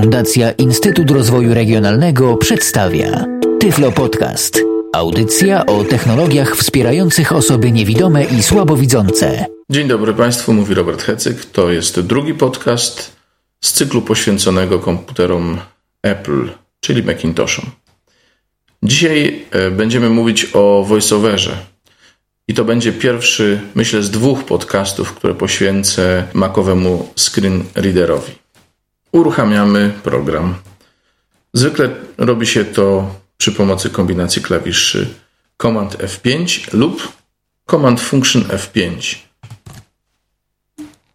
Fundacja Instytut Rozwoju Regionalnego przedstawia Tyflo Podcast. Audycja o technologiach wspierających osoby niewidome i słabowidzące. Dzień dobry Państwu, mówi Robert Hecyk. To jest drugi podcast z cyklu poświęconego komputerom Apple, czyli Macintoshom. Dzisiaj e, będziemy mówić o voiceoverze. I to będzie pierwszy, myślę, z dwóch podcastów, które poświęcę Macowemu Screen Readerowi uruchamiamy program. Zwykle robi się to przy pomocy kombinacji klawiszy Command F5 lub Command Function F5.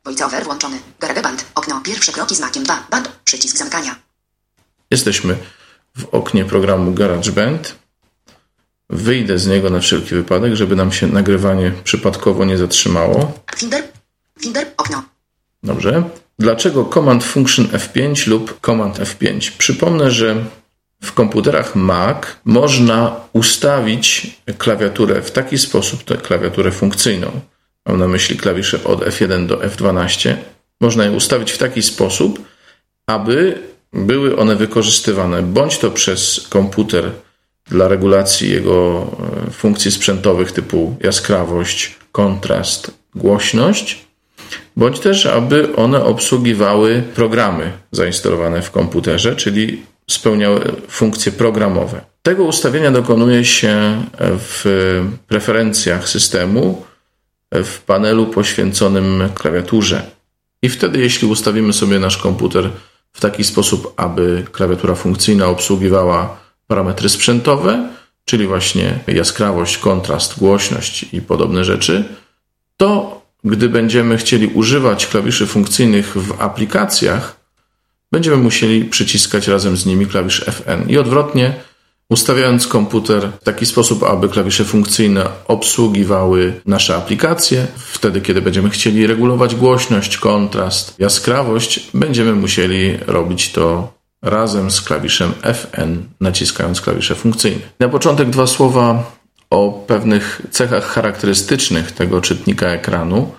VoiceOver włączony. GarageBand. Okno. Pierwsze kroki znakiem 2. Band. Przycisk zamykania. Jesteśmy w oknie programu GarageBand. Wyjdę z niego na wszelki wypadek, żeby nam się nagrywanie przypadkowo nie zatrzymało. Finder. Finder. Okno. Dobrze. Dlaczego Command Function F5 lub Command F5? Przypomnę, że w komputerach Mac można ustawić klawiaturę w taki sposób, tę klawiaturę funkcyjną, mam na myśli klawisze od F1 do F12, można je ustawić w taki sposób, aby były one wykorzystywane bądź to przez komputer dla regulacji jego e, funkcji sprzętowych typu jaskrawość, kontrast, głośność, bądź też, aby one obsługiwały programy zainstalowane w komputerze, czyli spełniały funkcje programowe. Tego ustawienia dokonuje się w preferencjach systemu w panelu poświęconym klawiaturze. I wtedy, jeśli ustawimy sobie nasz komputer w taki sposób, aby klawiatura funkcyjna obsługiwała parametry sprzętowe, czyli właśnie jaskrawość, kontrast, głośność i podobne rzeczy, to gdy będziemy chcieli używać klawiszy funkcyjnych w aplikacjach, będziemy musieli przyciskać razem z nimi klawisz Fn. I odwrotnie, ustawiając komputer w taki sposób, aby klawisze funkcyjne obsługiwały nasze aplikacje, wtedy, kiedy będziemy chcieli regulować głośność, kontrast, jaskrawość, będziemy musieli robić to razem z klawiszem Fn, naciskając klawisze funkcyjne. Na początek dwa słowa o pewnych cechach charakterystycznych tego czytnika ekranu.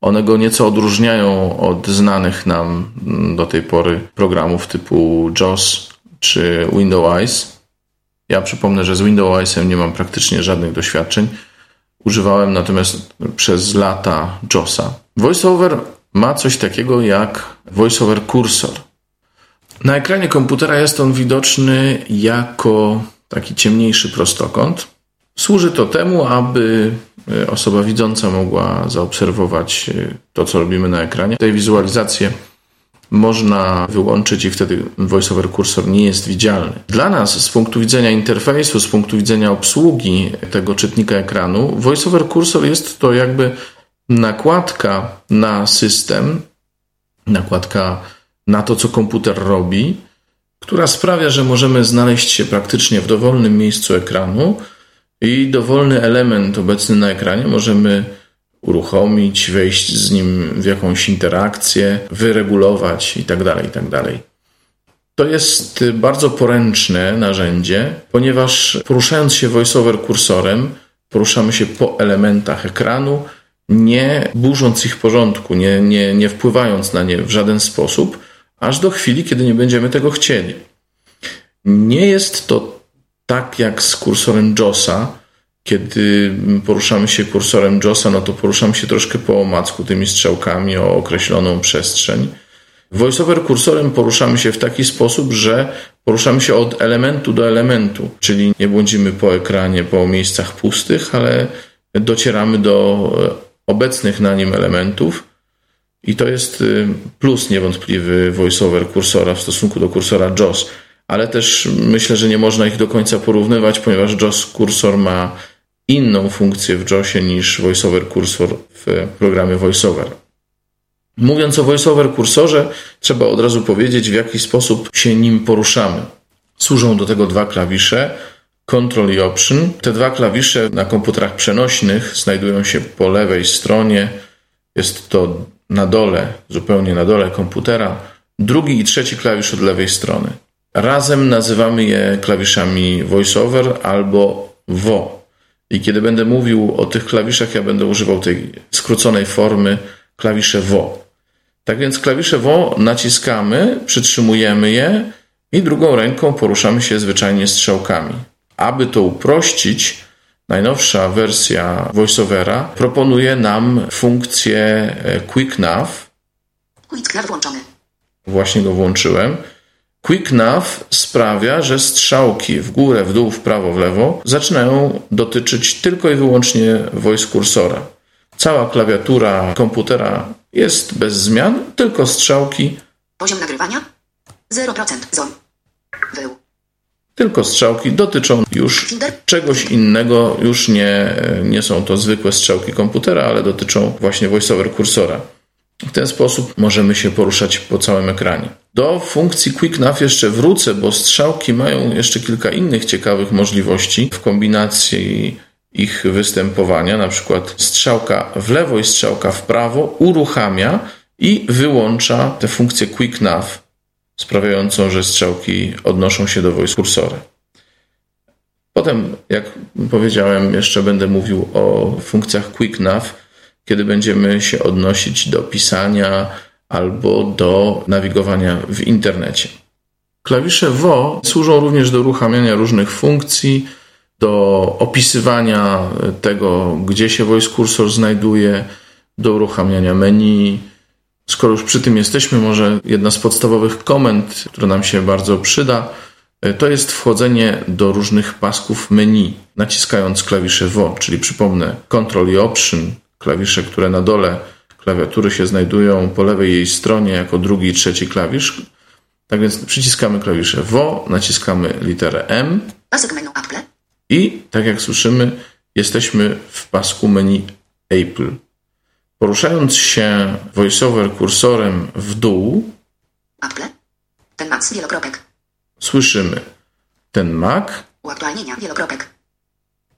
One go nieco odróżniają od znanych nam do tej pory programów typu JAWS czy Windows. Ja przypomnę, że z Windows Eyesem nie mam praktycznie żadnych doświadczeń. Używałem natomiast przez lata JAWSa. VoiceOver ma coś takiego jak VoiceOver Cursor. Na ekranie komputera jest on widoczny jako taki ciemniejszy prostokąt. Służy to temu, aby e, osoba widząca mogła zaobserwować e, to, co robimy na ekranie. Tej wizualizację można wyłączyć i wtedy VoiceOver kursor nie jest widzialny. Dla nas, z punktu widzenia interfejsu, z punktu widzenia obsługi tego czytnika ekranu, VoiceOver kursor jest to jakby nakładka na system, nakładka na to, co komputer robi, która sprawia, że możemy znaleźć się praktycznie w dowolnym miejscu ekranu i dowolny element obecny na ekranie możemy uruchomić, wejść z nim w jakąś interakcję, wyregulować itd. Tak itd. Tak to jest bardzo poręczne narzędzie, ponieważ poruszając się voiceover kursorem, poruszamy się po elementach ekranu, nie burząc ich porządku, nie, nie, nie wpływając na nie w żaden sposób, aż do chwili, kiedy nie będziemy tego chcieli. Nie jest to tak jak z kursorem JOSa, kiedy poruszamy się kursorem JOSa, no to poruszamy się troszkę po omacku tymi strzałkami o określoną przestrzeń. VoiceOver kursorem poruszamy się w taki sposób, że poruszamy się od elementu do elementu, czyli nie błądzimy po ekranie, po miejscach pustych, ale docieramy do obecnych na nim elementów. I to jest y, plus niewątpliwy voiceover kursora w stosunku do kursora JOS ale też myślę, że nie można ich do końca porównywać, ponieważ JOS kursor ma inną funkcję w JOSie niż VoiceOver kursor w programie VoiceOver. Mówiąc o VoiceOver kursorze, trzeba od razu powiedzieć, w jaki sposób się nim poruszamy. Służą do tego dwa klawisze, Control i Option. Te dwa klawisze na komputerach przenośnych znajdują się po lewej stronie. Jest to na dole, zupełnie na dole komputera. Drugi i trzeci klawisz od lewej strony. Razem nazywamy je klawiszami voiceover albo VO. I kiedy będę mówił o tych klawiszach, ja będę używał tej skróconej formy klawisze VO. Tak więc klawisze WO naciskamy, przytrzymujemy je i drugą ręką poruszamy się zwyczajnie strzałkami. Aby to uprościć, najnowsza wersja VoiceOvera proponuje nam funkcję e, Quick Nav. Quick Nav włączony. Właśnie go włączyłem. Quick Nav sprawia, że strzałki w górę, w dół, w prawo, w lewo zaczynają dotyczyć tylko i wyłącznie voice kursora. Cała klawiatura komputera jest bez zmian, tylko strzałki, Poziom nagrywania 0%. Zon. Wył. tylko strzałki dotyczą już czegoś innego. Już nie, nie są to zwykłe strzałki komputera, ale dotyczą właśnie voiceover kursora. W ten sposób możemy się poruszać po całym ekranie. Do funkcji Quick Nav jeszcze wrócę, bo strzałki mają jeszcze kilka innych ciekawych możliwości w kombinacji ich występowania. Na przykład strzałka w lewo i strzałka w prawo uruchamia i wyłącza tę funkcję Quick Nav, sprawiającą, że strzałki odnoszą się do voice kursora. Potem, jak powiedziałem, jeszcze będę mówił o funkcjach Quick Nav, kiedy będziemy się odnosić do pisania albo do nawigowania w internecie. Klawisze WO służą również do uruchamiania różnych funkcji, do opisywania tego, gdzie się voice cursor znajduje, do uruchamiania menu. Skoro już przy tym jesteśmy, może jedna z podstawowych komend, która nam się bardzo przyda, to jest wchodzenie do różnych pasków menu, naciskając klawisze WO, czyli przypomnę Ctrl i Option, klawisze, które na dole klawiatury się znajdują po lewej jej stronie jako drugi i trzeci klawisz. Tak więc przyciskamy klawisze WO, naciskamy literę M i, tak jak słyszymy, jesteśmy w pasku menu Apple. Poruszając się voiceover kursorem w dół, Apple. Ten Max wielokropek. słyszymy ten Mac, Uaktualnienia wielokropek.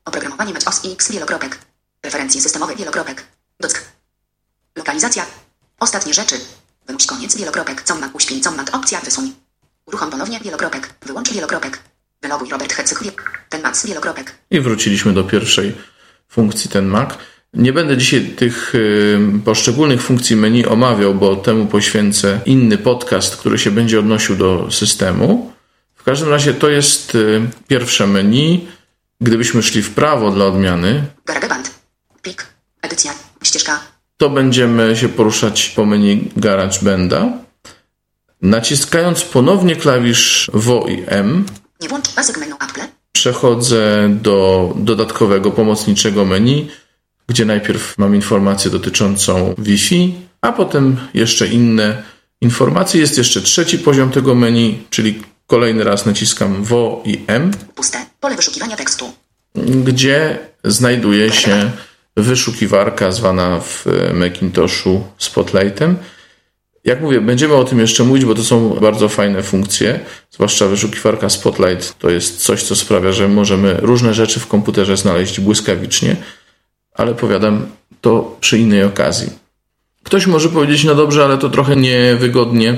Oprogramowanie Match OS X wielokropek. Preferencje systemowe wielokropek. Dock. Lokalizacja. Ostatnie rzeczy. Wymuś koniec wielokropek. Commat uśpień commat opcja wysuń. Uruchom ponownie wielokropek. Wyłącz wielokropek. Wyloguj Robert Hecyk. Ten Max wielokropek. i wróciliśmy do pierwszej funkcji ten Mac. Nie będę dzisiaj tych poszczególnych funkcji menu omawiał, bo temu poświęcę inny podcast, który się będzie odnosił do systemu. W każdym razie to jest y, pierwsze menu. Gdybyśmy szli w prawo dla odmiany, GarageBand. Plik. Edycja. Ścieżka. to będziemy się poruszać po menu GarageBanda. Naciskając ponownie klawisz WO i M, Nie włącz pasek menu Apple. przechodzę do dodatkowego pomocniczego menu, gdzie najpierw mam informację dotyczącą Wi-Fi, a potem jeszcze inne informacje. Jest jeszcze trzeci poziom tego menu, czyli kolejny raz naciskam WO i M, Puste. Pole wyszukiwania tekstu. gdzie znajduje się wyszukiwarka zwana w Macintoshu Spotlightem. Jak mówię, będziemy o tym jeszcze mówić, bo to są bardzo fajne funkcje, zwłaszcza wyszukiwarka Spotlight to jest coś, co sprawia, że możemy różne rzeczy w komputerze znaleźć błyskawicznie, ale powiadam to przy innej okazji. Ktoś może powiedzieć, no dobrze, ale to trochę niewygodnie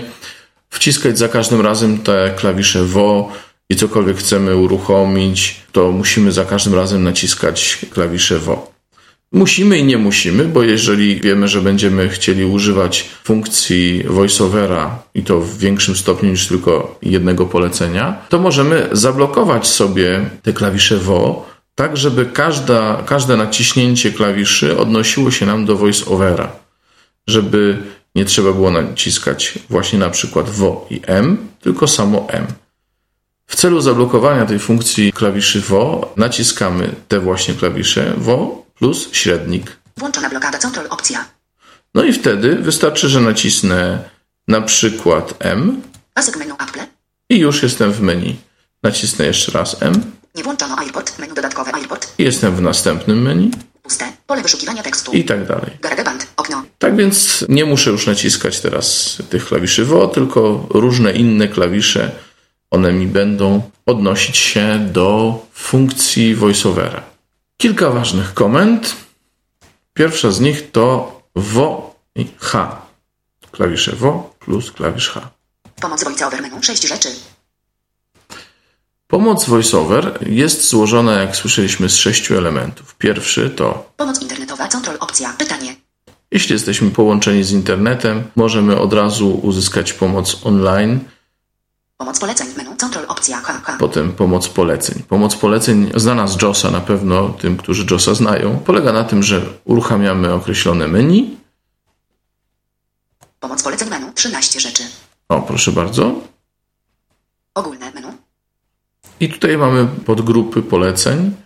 wciskać za każdym razem te klawisze WO i cokolwiek chcemy uruchomić, to musimy za każdym razem naciskać klawisze WO. Musimy i nie musimy, bo jeżeli wiemy, że będziemy chcieli używać funkcji voiceovera i to w większym stopniu niż tylko jednego polecenia, to możemy zablokować sobie te klawisze WO, tak żeby każda, każde naciśnięcie klawiszy odnosiło się nam do voiceovera, żeby nie trzeba było naciskać właśnie na przykład WO i M, tylko samo M. W celu zablokowania tej funkcji klawiszy WO naciskamy te właśnie klawisze WO plus średnik. Włączona blokada Ctrl opcja. No i wtedy wystarczy, że nacisnę na przykład M Pasek menu Apple. i już jestem w menu. Nacisnę jeszcze raz M Nie włączono airport. Menu dodatkowe airport. i jestem w następnym menu Puste. Pole wyszukiwania tekstu. i tak dalej. GarageBand. Okno. Tak więc nie muszę już naciskać teraz tych klawiszy WO, tylko różne inne klawisze, one mi będą odnosić się do funkcji voiceovera. Kilka ważnych komend. Pierwsza z nich to WO i H. Klawisze WO plus klawisz H. Pomoc voiceover menu. Sześć rzeczy. Pomoc voiceover jest złożona, jak słyszeliśmy, z sześciu elementów. Pierwszy to Pomoc internetowa. Ctrl opcja. Pytanie. Jeśli jesteśmy połączeni z internetem, możemy od razu uzyskać pomoc online. Pomoc poleceń. Menu. Control opcja. KK. Potem pomoc poleceń. Pomoc poleceń znana z JOSa na pewno tym, którzy JOSa znają, polega na tym, że uruchamiamy określone menu. Pomoc poleceń menu. 13 rzeczy. O, proszę bardzo. Ogólne menu. I tutaj mamy podgrupy poleceń,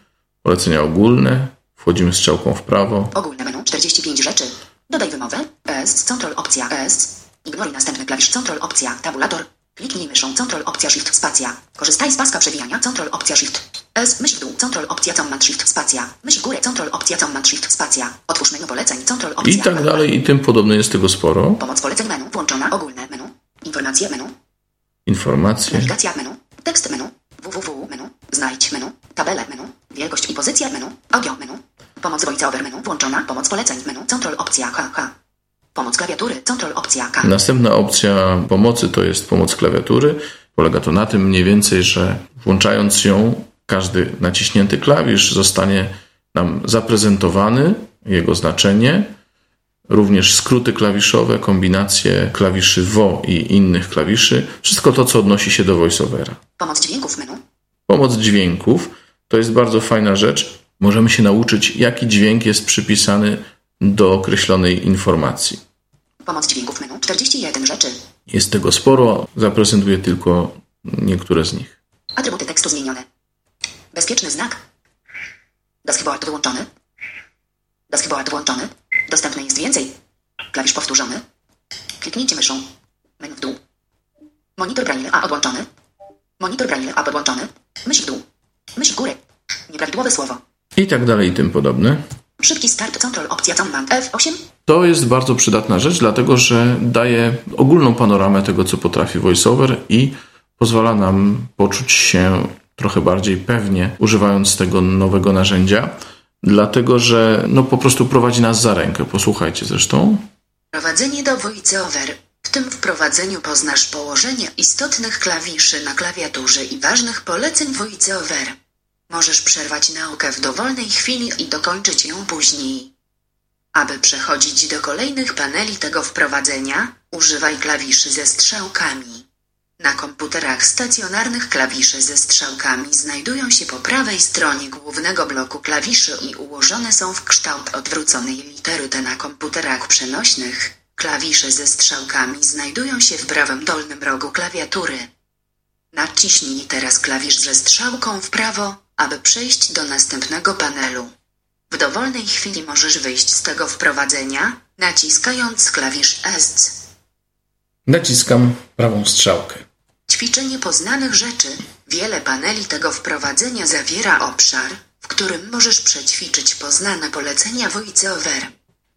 polecenia ogólne. Wchodzimy strzałką w prawo. Ogólne menu. 45 rzeczy. Dodaj wymowę. ES. Control opcja. ES. Ignoruj następny klawisz. Control opcja. Tabulator. Kliknij myszą. Control opcja Shift spacja. Korzystaj z paska przewijania. Control opcja Shift. S. Myśl dół. Control opcja Command Shift spacja. Myśl górę. Control opcja Command Shift spacja. Otwórz menu poleceń. Control opcja. I tak dalej, i tym podobne jest tego sporo. Pomoc poleceń menu. Włączona. Ogólne menu. Informacje menu. Informacje. Nawigacja menu. Tekst menu. www menu. Znajdź menu. Tabele menu. Wielkość i pozycja menu. Audio menu. Pomoc voiceover menu. Włączona. Pomoc poleceń menu. Control opcja KK. Pomoc klawiatury. Control opcja K. Następna opcja pomocy to jest pomoc klawiatury. Polega to na tym mniej więcej, że włączając ją, każdy naciśnięty klawisz zostanie nam zaprezentowany, jego znaczenie, również skróty klawiszowe, kombinacje klawiszy WO i innych klawiszy, wszystko to, co odnosi się do voiceovera. Pomoc dźwięków menu. Pomoc dźwięków to jest bardzo fajna rzecz. Możemy się nauczyć, jaki dźwięk jest przypisany do określonej informacji. Pomoc dźwięków menu. 41 rzeczy. Jest tego sporo, zaprezentuję tylko niektóre z nich. Atrybuty tekstu zmienione. Bezpieczny znak. Dashboard wyłączony. Dashboard włączony. Dostępne jest więcej. Klawisz powtórzony. Kliknijcie myszą. Menu w dół. Monitor Braille A odłączony. Monitor Braille A podłączony. Myśl w dół. Myśl w górę. Nieprawidłowe słowo. I tak dalej i tym podobne. Szybki start control opcja command F8. To jest bardzo przydatna rzecz, dlatego że daje ogólną panoramę tego, co potrafi VoiceOver i pozwala nam poczuć się trochę bardziej pewnie, używając tego nowego narzędzia, dlatego że no, po prostu prowadzi nas za rękę. Posłuchajcie zresztą. Prowadzenie do VoiceOver. W tym wprowadzeniu poznasz położenie istotnych klawiszy na klawiaturze i ważnych poleceń VoiceOver. Możesz przerwać naukę w dowolnej chwili i dokończyć ją później. Aby przechodzić do kolejnych paneli tego wprowadzenia, używaj klawiszy ze strzałkami. Na komputerach stacjonarnych klawisze ze strzałkami znajdują się po prawej stronie głównego bloku klawiszy i ułożone są w kształt odwróconej litery T na komputerach przenośnych. Klawisze ze strzałkami znajdują się w prawym dolnym rogu klawiatury. Naciśnij teraz klawisz ze strzałką w prawo, aby przejść do następnego panelu. W dowolnej chwili możesz wyjść z tego wprowadzenia, naciskając klawisz ESC. Naciskam prawą strzałkę. Ćwiczenie poznanych rzeczy. Wiele paneli tego wprowadzenia zawiera obszar, w którym możesz przećwiczyć poznane polecenia VoiceOver.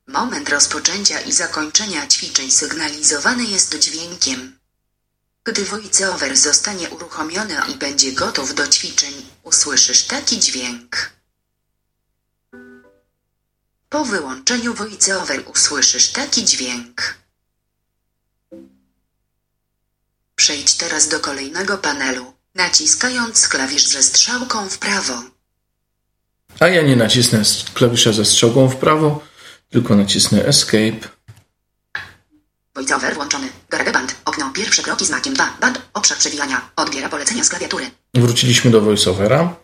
Moment rozpoczęcia i zakończenia ćwiczeń sygnalizowany jest dźwiękiem. Gdy VoiceOver zostanie uruchomiony i będzie gotów do ćwiczeń, usłyszysz taki dźwięk. Po wyłączeniu VoiceOver usłyszysz taki dźwięk. Przejdź teraz do kolejnego panelu, naciskając klawisz ze strzałką w prawo. A ja nie nacisnę klawisza ze strzałką w prawo, tylko nacisnę Escape. VoiceOver włączony. GarageBand. Pierwsze kroki znakiem 2. Band. Obszar przewijania. Odbiera polecenia z klawiatury. Wróciliśmy do VoiceOvera.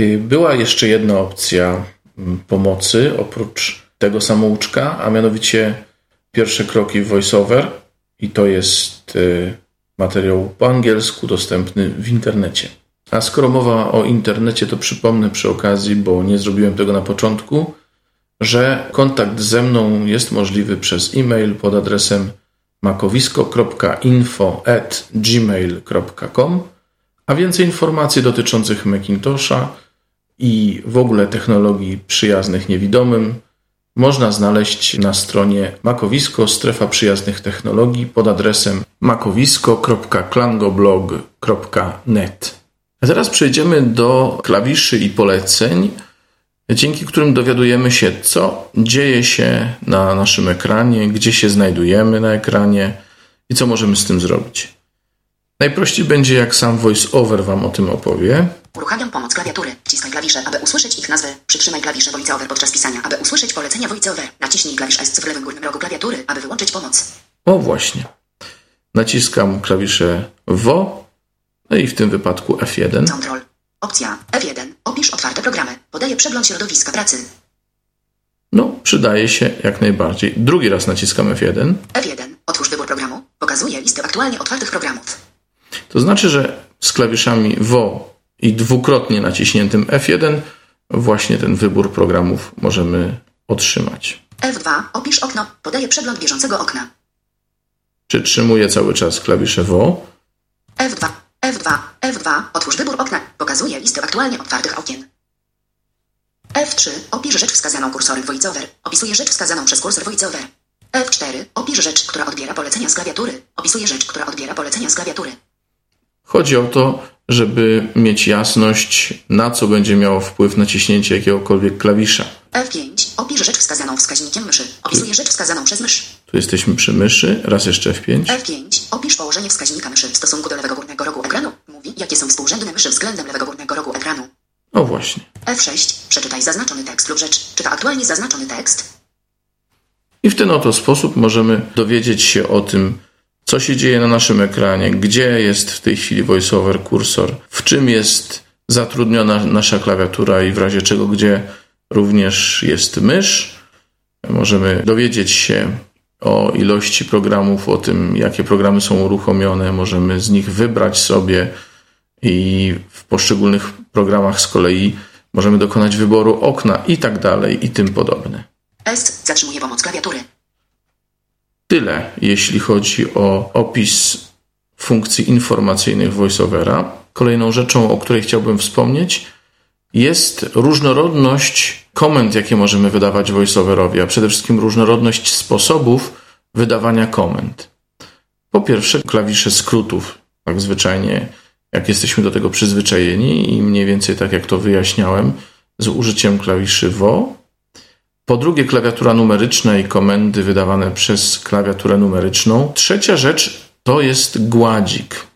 Y, Była jeszcze jedna opcja mm, pomocy oprócz tego samouczka, a mianowicie pierwsze kroki w VoiceOver i to jest y, materiał po angielsku dostępny w internecie. A skoro mowa o internecie, to przypomnę przy okazji, bo nie zrobiłem tego na początku, że kontakt ze mną jest możliwy przez e-mail pod adresem makowisko.info@gmail.com, a więcej informacji dotyczących Macintosha i w ogóle technologii przyjaznych niewidomym można znaleźć na stronie Makowisko strefa przyjaznych technologii pod adresem makowisko.klangoblog.net. A teraz przejdziemy do klawiszy i poleceń, dzięki którym dowiadujemy się, co dzieje się na naszym ekranie, gdzie się znajdujemy na ekranie i co możemy z tym zrobić. Najprościej będzie, jak sam VoiceOver Wam o tym opowie. Uruchamiam pomoc klawiatury. Wciskaj klawisze, aby usłyszeć ich nazwy. Przytrzymaj klawisze VoiceOver podczas pisania, aby usłyszeć polecenia VoiceOver. Naciśnij klawisz S w lewym górnym rogu klawiatury, aby wyłączyć pomoc. O właśnie. Naciskam klawisze WO, no i w tym wypadku F1. Control. Opcja F1. Opisz otwarte programy. Podaje przegląd środowiska pracy. No, przydaje się jak najbardziej. Drugi raz naciskam F1. F1. Otwórz wybór programu. Pokazuje listę aktualnie otwartych programów. To znaczy, że z klawiszami WO i dwukrotnie naciśniętym F1 właśnie ten wybór programów możemy otrzymać. F2. Opisz okno. Podaje przegląd bieżącego okna. Przytrzymuję cały czas klawisze WO. F2. F2. F2. Otwórz wybór okna. Pokazuje listę aktualnie otwartych okien. F3. Opisz rzecz wskazaną kursorem VoiceOver. Opisuje rzecz wskazaną przez kursor VoiceOver. F4. Opisz rzecz, która odbiera polecenia z klawiatury. Opisuje rzecz, która odbiera polecenia z klawiatury. Chodzi o to, żeby mieć jasność, na co będzie miało wpływ naciśnięcie jakiegokolwiek klawisza. F5. Opisz rzecz wskazaną wskaźnikiem myszy. Opisuje rzecz wskazaną przez mysz. Tu jesteśmy przy myszy, raz jeszcze F5. F5. Opisz położenie wskaźnika myszy w stosunku do lewego górnego rogu ekranu. Jakie są współrzędne myszy względem lewego górnego rogu ekranu. O właśnie. F6. Przeczytaj zaznaczony tekst lub rzecz. Czyta aktualnie zaznaczony tekst. I w ten oto sposób możemy dowiedzieć się o tym, co się dzieje na naszym ekranie, gdzie jest w tej chwili voiceover kursor, w czym jest zatrudniona nasza klawiatura i w razie czego, gdzie również jest mysz. Możemy dowiedzieć się o ilości programów, o tym, jakie programy są uruchomione. Możemy z nich wybrać sobie i w poszczególnych programach z kolei możemy dokonać wyboru okna i tak dalej i tym podobne. S. Zatrzymuje pomoc klawiatury. Tyle, jeśli chodzi o opis funkcji informacyjnych VoiceOvera. Kolejną rzeczą, o której chciałbym wspomnieć, jest różnorodność komend, jakie możemy wydawać VoiceOverowi, a przede wszystkim różnorodność sposobów wydawania komend. Po pierwsze, klawisze skrótów, tak zwyczajnie, jak jesteśmy do tego przyzwyczajeni i mniej więcej tak jak to wyjaśniałem, z użyciem klawiszy WO. Po drugie, klawiatura numeryczna i komendy wydawane przez klawiaturę numeryczną. Trzecia rzecz to jest gładzik.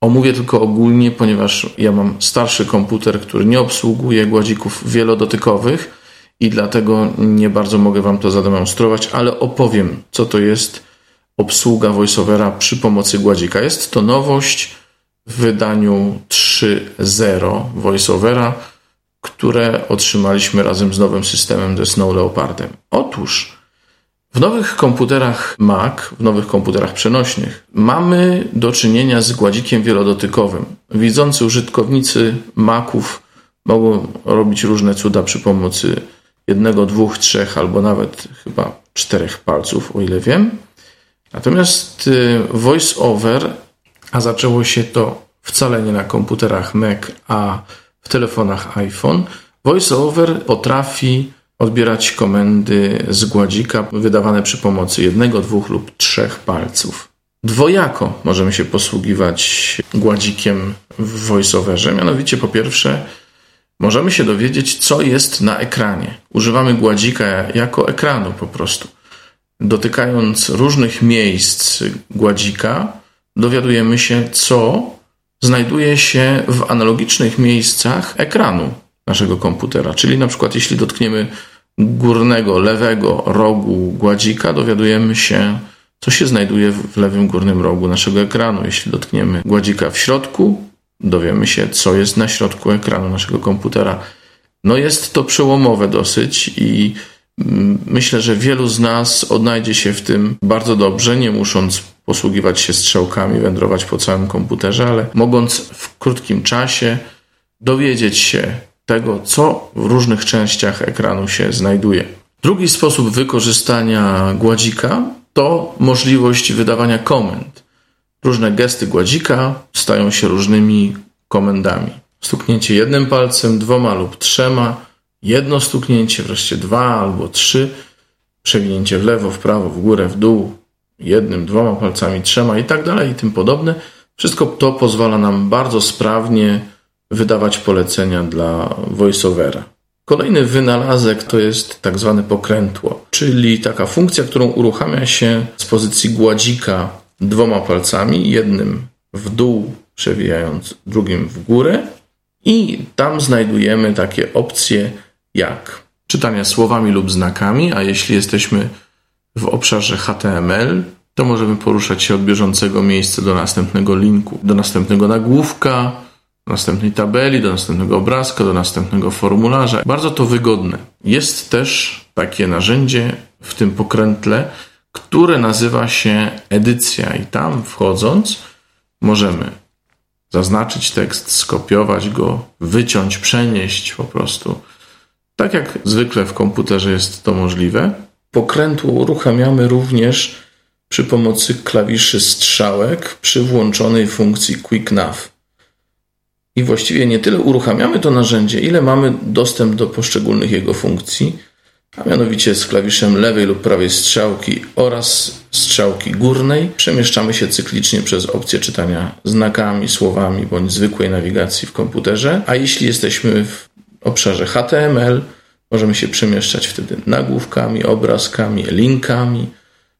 Omówię tylko ogólnie, ponieważ ja mam starszy komputer, który nie obsługuje gładzików wielodotykowych i dlatego nie bardzo mogę Wam to zademonstrować, ale opowiem, co to jest obsługa VoiceOvera przy pomocy gładzika. Jest to nowość w wydaniu 3.0 VoiceOvera, które otrzymaliśmy razem z nowym systemem ze Snow Leopardem. Otóż w nowych komputerach Mac, w nowych komputerach przenośnych, mamy do czynienia z gładzikiem wielodotykowym. Widzący użytkownicy Maców mogą robić różne cuda przy pomocy jednego, dwóch, trzech albo nawet chyba czterech palców, o ile wiem. Natomiast y, VoiceOver, a zaczęło się to wcale nie na komputerach Mac, a w telefonach iPhone, VoiceOver potrafi odbierać komendy z gładzika wydawane przy pomocy jednego, dwóch lub trzech palców. Dwojako możemy się posługiwać gładzikiem w VoiceOverze. Mianowicie, po pierwsze, możemy się dowiedzieć, co jest na ekranie. Używamy gładzika jako ekranu po prostu. Dotykając różnych miejsc gładzika, dowiadujemy się, co znajduje się w analogicznych miejscach ekranu naszego komputera. Czyli na przykład jeśli dotkniemy górnego, lewego rogu gładzika, dowiadujemy się, co się znajduje w lewym górnym rogu naszego ekranu. Jeśli dotkniemy gładzika w środku, dowiemy się, co jest na środku ekranu naszego komputera. No jest to przełomowe dosyć i mm, myślę, że wielu z nas odnajdzie się w tym bardzo dobrze, nie musząc posługiwać się strzałkami, wędrować po całym komputerze, ale mogąc w krótkim czasie dowiedzieć się tego, co w różnych częściach ekranu się znajduje. Drugi sposób wykorzystania gładzika to możliwość wydawania komend. Różne gesty gładzika stają się różnymi komendami. Stuknięcie jednym palcem, dwoma lub trzema, jedno stuknięcie, wreszcie dwa albo trzy, przewinięcie w lewo, w prawo, w górę, w dół, jednym, dwoma palcami, trzema i tak dalej i tym podobne. Wszystko to pozwala nam bardzo sprawnie wydawać polecenia dla voiceovera. Kolejny wynalazek to jest tak zwane pokrętło, czyli taka funkcja, którą uruchamia się z pozycji gładzika dwoma palcami, jednym w dół, przewijając drugim w górę, i tam znajdujemy takie opcje jak czytanie słowami lub znakami, a jeśli jesteśmy w obszarze HTML, to możemy poruszać się od bieżącego miejsca do następnego linku, do następnego nagłówka, do następnej tabeli, do następnego obrazka, do następnego formularza. Bardzo to wygodne. Jest też takie narzędzie w tym pokrętle, które nazywa się edycja, i tam wchodząc możemy zaznaczyć tekst, skopiować go, wyciąć, przenieść po prostu. Tak jak zwykle w komputerze jest to możliwe. Pokrętło uruchamiamy również przy pomocy klawiszy strzałek przy włączonej funkcji Quick Nav. I właściwie nie tyle uruchamiamy to narzędzie, ile mamy dostęp do poszczególnych jego funkcji, a mianowicie z klawiszem lewej lub prawej strzałki oraz strzałki górnej przemieszczamy się cyklicznie przez opcję czytania znakami, słowami bądź zwykłej nawigacji w komputerze, a jeśli jesteśmy w obszarze HTML, możemy się przemieszczać wtedy nagłówkami, obrazkami, linkami,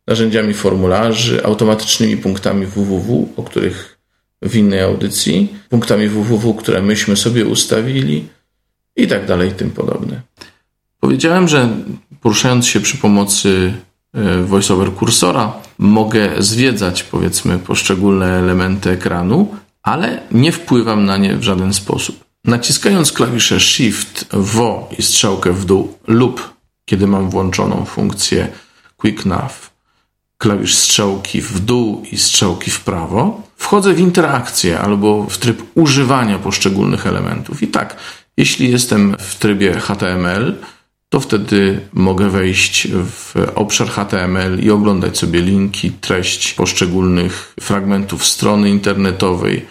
narzędziami formularzy, automatycznymi punktami www, o których w innej audycji, punktami www, które myśmy sobie ustawili i tak dalej, i tym podobne. Powiedziałem, że poruszając się przy pomocy e, voiceover kursora, mogę zwiedzać powiedzmy poszczególne elementy ekranu, ale nie wpływam na nie w żaden sposób. Naciskając klawisze Shift, V i strzałkę w dół lub kiedy mam włączoną funkcję Quick Nav, klawisz strzałki w dół i strzałki w prawo, wchodzę w interakcję albo w tryb używania poszczególnych elementów. I tak, jeśli jestem w trybie HTML, to wtedy mogę wejść w obszar HTML i oglądać sobie linki, treść poszczególnych fragmentów strony internetowej.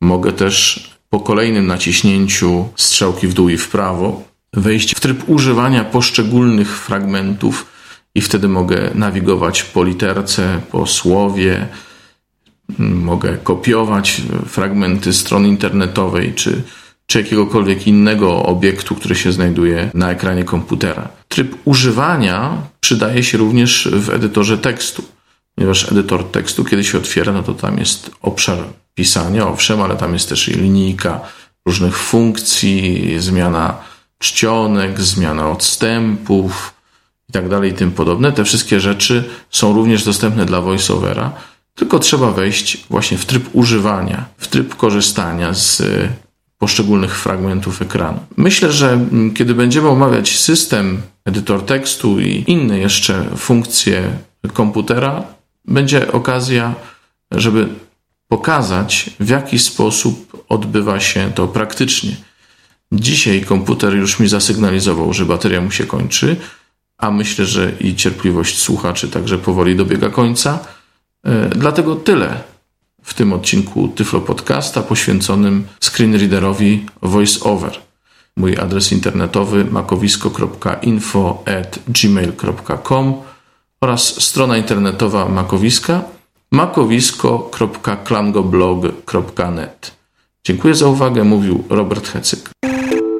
Mogę też po kolejnym naciśnięciu strzałki w dół i w prawo wejść w tryb używania poszczególnych fragmentów i wtedy mogę nawigować po literce, po słowie. Mogę kopiować fragmenty strony internetowej czy czy jakiegokolwiek innego obiektu, który się znajduje na ekranie komputera. Tryb używania przydaje się również w edytorze tekstu, ponieważ edytor tekstu, kiedy się otwiera, no to tam jest obszar pisania, owszem, ale tam jest też linijka różnych funkcji, zmiana czcionek, zmiana odstępów i tak dalej i tym podobne. Te wszystkie rzeczy są również dostępne dla VoiceOvera, tylko trzeba wejść właśnie w tryb używania, w tryb korzystania z poszczególnych fragmentów ekranu. Myślę, że mm, kiedy będziemy omawiać system, edytor tekstu i inne jeszcze funkcje komputera, będzie okazja, żeby pokazać, w jaki sposób odbywa się to praktycznie. Dzisiaj komputer już mi zasygnalizował, że bateria mu się kończy, a myślę, że i cierpliwość słuchaczy także powoli dobiega końca. E, dlatego tyle w tym odcinku Tyflo Podcasta poświęconym screenreaderowi VoiceOver. Mój adres internetowy makowisko.info@gmail.com oraz strona internetowa Makowiska makowisko.klangoblog.net. Dziękuję za uwagę, mówił Robert Hecyk.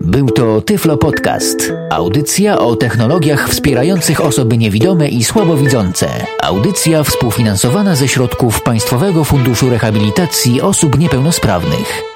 Był to Tyflo Podcast. Audycja o technologiach wspierających osoby niewidome i słabowidzące. Audycja współfinansowana ze środków Państwowego Funduszu Rehabilitacji Osób Niepełnosprawnych.